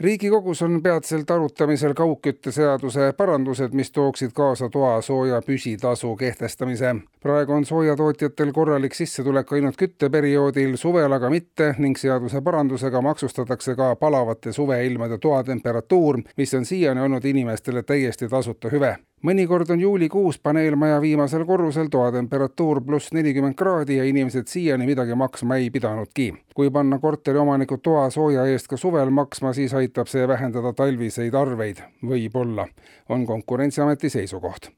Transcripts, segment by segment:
riigikogus on peatselt arutamisel kaugkütteseaduse parandused, mis tooksid kaasa toasooja püsitasu kehtestamise. praegu on soojatootjatel korralik sissetulek ainult kütteperioodil, suvel aga mitte ning seaduse parandusega maksustatakse ka palavate suveilmade toatemperatuur, mis on siiani olnud inimestele täiesti tasuta hüve mõnikord on juulikuus paneelmaja viimasel korrusel toatemperatuur pluss nelikümmend kraadi ja inimesed siiani midagi maksma ei pidanudki. kui panna korteriomanikud toasooja eest ka suvel maksma, siis aitab see vähendada talviseid arveid, võib-olla, on Konkurentsiameti seisukoht.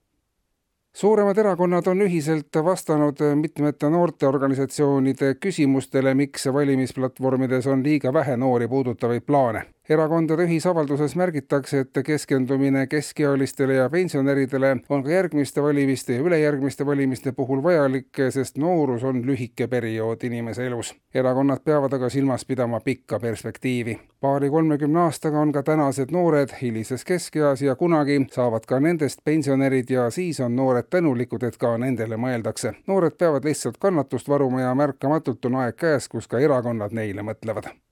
Suuremad erakonnad on ühiselt vastanud mitmete noorteorganisatsioonide küsimustele, miks valimisplatvormides on liiga vähe noori puudutavaid plaane erakondade ühisavalduses märgitakse, et keskendumine keskealistele ja pensionäridele on ka järgmiste valimiste ja ülejärgmiste valimiste puhul vajalik, sest noorus on lühike periood inimese elus. erakonnad peavad aga silmas pidama pikka perspektiivi. paari-kolmekümne aastaga on ka tänased noored hilises keskeas ja kunagi saavad ka nendest pensionärid ja siis on noored tänulikud, et ka nendele mõeldakse. noored peavad lihtsalt kannatust varuma ja märkamatult on aeg käes, kus ka erakonnad neile mõtlevad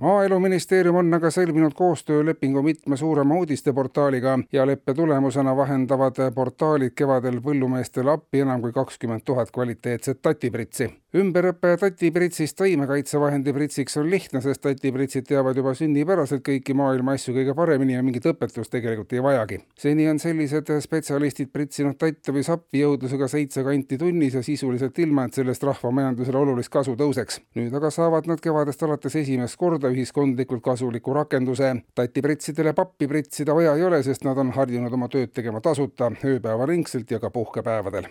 maaeluministeerium on aga sõlminud koostöölepingu mitme suurema uudisteportaaliga ja leppe tulemusena vahendavad portaalid kevadel põllumeestele appi enam kui kakskümmend tuhat kvaliteetset tatipritsi ümberõpe tatipritsist taimekaitsevahendi pritsiks on lihtne, sest tatipritsid teavad juba sünnipäraselt kõiki maailma asju kõige paremini ja mingit õpetust tegelikult ei vajagi. seni on sellised spetsialistid pritsinud tatte või sappi jõudlusega seitse kanti tunnis ja sisuliselt ilma, et sellest rahvamajandusele olulist kasu tõuseks. nüüd aga saavad nad kevadest alates esimest korda ühiskondlikult kasuliku rakenduse. tatipritsidele pappi pritsida vaja ei ole, sest nad on harjunud oma tööd tegema tasuta, ööpäevaringselt ja ka puhkepäevadel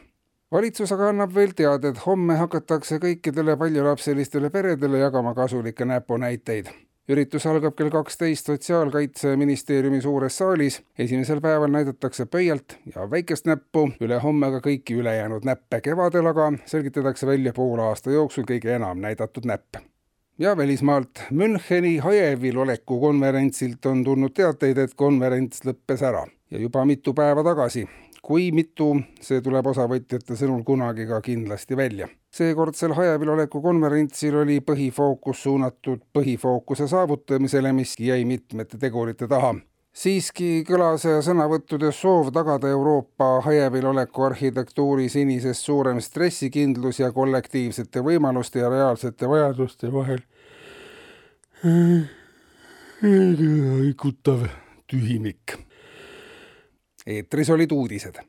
valitsus aga annab veel teada, et homme hakatakse kõikidele paljulapselistele peredele jagama kasulikke näpunäiteid. üritus algab kell kaksteist Sotsiaalkaitseministeeriumi suures saalis. esimesel päeval näidatakse pöialt ja väikest näppu, ülehomme ka kõiki ülejäänud näppe. kevadel aga selgitatakse välja poole aasta jooksul kõige enam näidatud näpp ja välismaalt Müncheni Hajevil oleku konverentsilt on tulnud teateid, et konverents lõppes ära ja juba mitu päeva tagasi kui mitu, see tuleb osavõtjate sõnul kunagi ka kindlasti välja. seekordsel Hajevil oleku konverentsil oli põhifookus suunatud põhifookuse saavutamisele, mis jäi mitmete tegurite taha siiski kõlas sõnavõttudes soov tagada Euroopa hajevil oleku arhitektuuri senisest suurem stressikindlus ja kollektiivsete võimaluste ja reaalsete vajaduste vahel. Haigutav tühimik. Eetris olid uudised